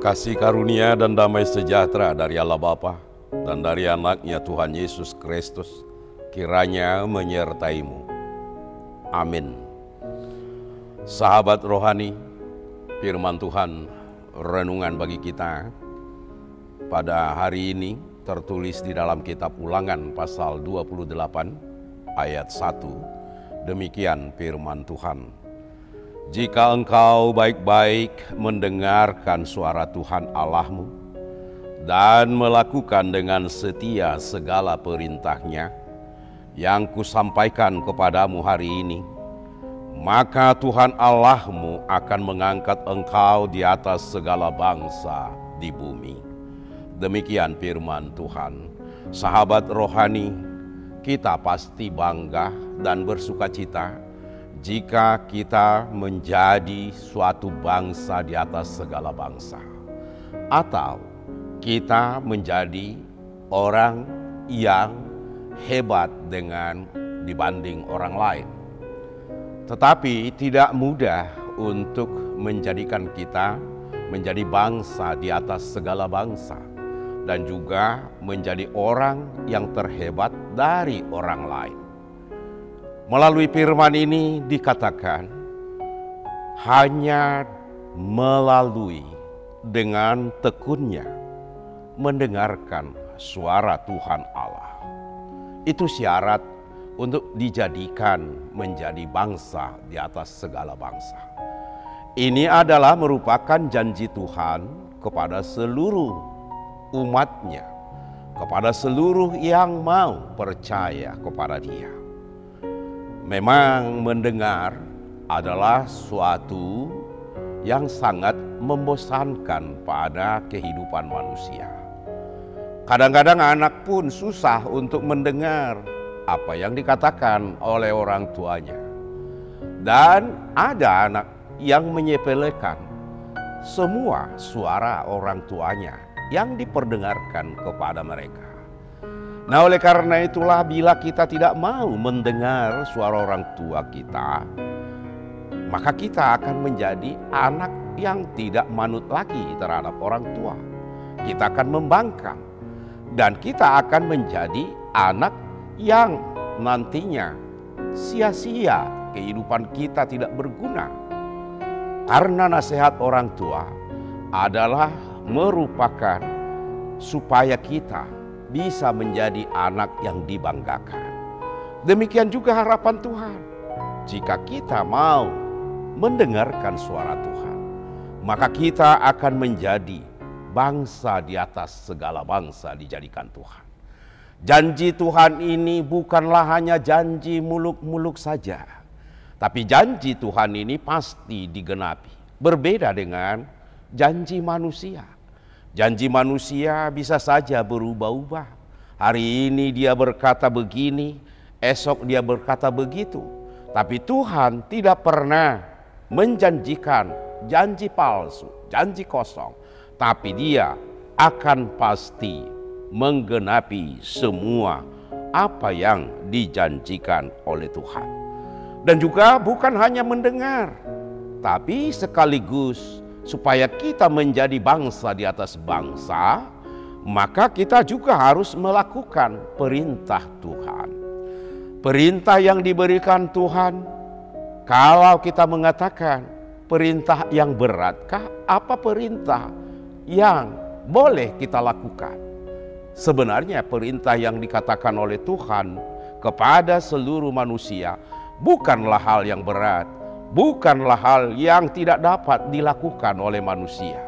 Kasih karunia dan damai sejahtera dari Allah Bapa dan dari anaknya Tuhan Yesus Kristus kiranya menyertaimu. Amin. Sahabat rohani, firman Tuhan renungan bagi kita pada hari ini tertulis di dalam kitab ulangan pasal 28 ayat 1. Demikian firman Tuhan. Jika engkau baik-baik mendengarkan suara Tuhan Allahmu dan melakukan dengan setia segala perintahnya yang kusampaikan kepadamu hari ini, maka Tuhan Allahmu akan mengangkat engkau di atas segala bangsa di bumi. Demikian firman Tuhan. Sahabat rohani, kita pasti bangga dan bersuka cita jika kita menjadi suatu bangsa di atas segala bangsa, atau kita menjadi orang yang hebat dengan dibanding orang lain, tetapi tidak mudah untuk menjadikan kita menjadi bangsa di atas segala bangsa, dan juga menjadi orang yang terhebat dari orang lain. Melalui firman ini dikatakan hanya melalui dengan tekunnya mendengarkan suara Tuhan Allah. Itu syarat untuk dijadikan menjadi bangsa di atas segala bangsa. Ini adalah merupakan janji Tuhan kepada seluruh umatnya, kepada seluruh yang mau percaya kepada dia. Memang mendengar adalah suatu yang sangat membosankan pada kehidupan manusia. Kadang-kadang anak pun susah untuk mendengar apa yang dikatakan oleh orang tuanya. Dan ada anak yang menyepelekan semua suara orang tuanya yang diperdengarkan kepada mereka. Nah, oleh karena itulah, bila kita tidak mau mendengar suara orang tua kita, maka kita akan menjadi anak yang tidak manut lagi terhadap orang tua. Kita akan membangkang, dan kita akan menjadi anak yang nantinya sia-sia kehidupan kita tidak berguna. Karena nasihat orang tua adalah merupakan supaya kita bisa menjadi anak yang dibanggakan. Demikian juga harapan Tuhan. Jika kita mau mendengarkan suara Tuhan, maka kita akan menjadi bangsa di atas segala bangsa dijadikan Tuhan. Janji Tuhan ini bukanlah hanya janji muluk-muluk saja, tapi janji Tuhan ini pasti digenapi. Berbeda dengan janji manusia Janji manusia bisa saja berubah-ubah. Hari ini dia berkata begini, esok dia berkata begitu. Tapi Tuhan tidak pernah menjanjikan janji palsu, janji kosong. Tapi dia akan pasti menggenapi semua apa yang dijanjikan oleh Tuhan. Dan juga bukan hanya mendengar, tapi sekaligus supaya kita menjadi bangsa di atas bangsa, maka kita juga harus melakukan perintah Tuhan. Perintah yang diberikan Tuhan, kalau kita mengatakan perintah yang beratkah, apa perintah yang boleh kita lakukan? Sebenarnya perintah yang dikatakan oleh Tuhan kepada seluruh manusia bukanlah hal yang berat, bukanlah hal yang tidak dapat dilakukan oleh manusia,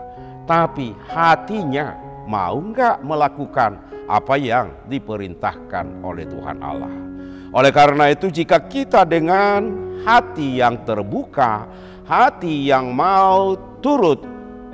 tapi hatinya mau nggak melakukan apa yang diperintahkan oleh Tuhan Allah. Oleh karena itu, jika kita dengan hati yang terbuka, hati yang mau turut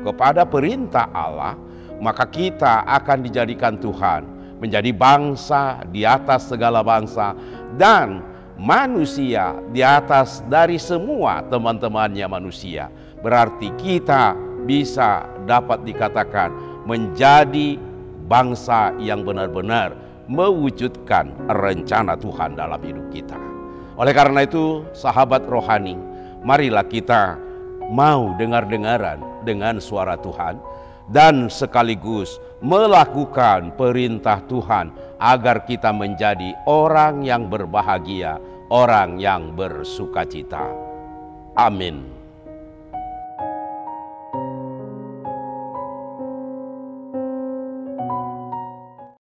kepada perintah Allah, maka kita akan dijadikan Tuhan menjadi bangsa di atas segala bangsa dan manusia di atas dari semua teman-temannya manusia. Berarti kita bisa dapat dikatakan menjadi bangsa yang benar-benar mewujudkan rencana Tuhan dalam hidup kita. Oleh karena itu, sahabat rohani, marilah kita mau dengar-dengaran dengan suara Tuhan dan sekaligus melakukan perintah Tuhan agar kita menjadi orang yang berbahagia, orang yang bersukacita. Amin.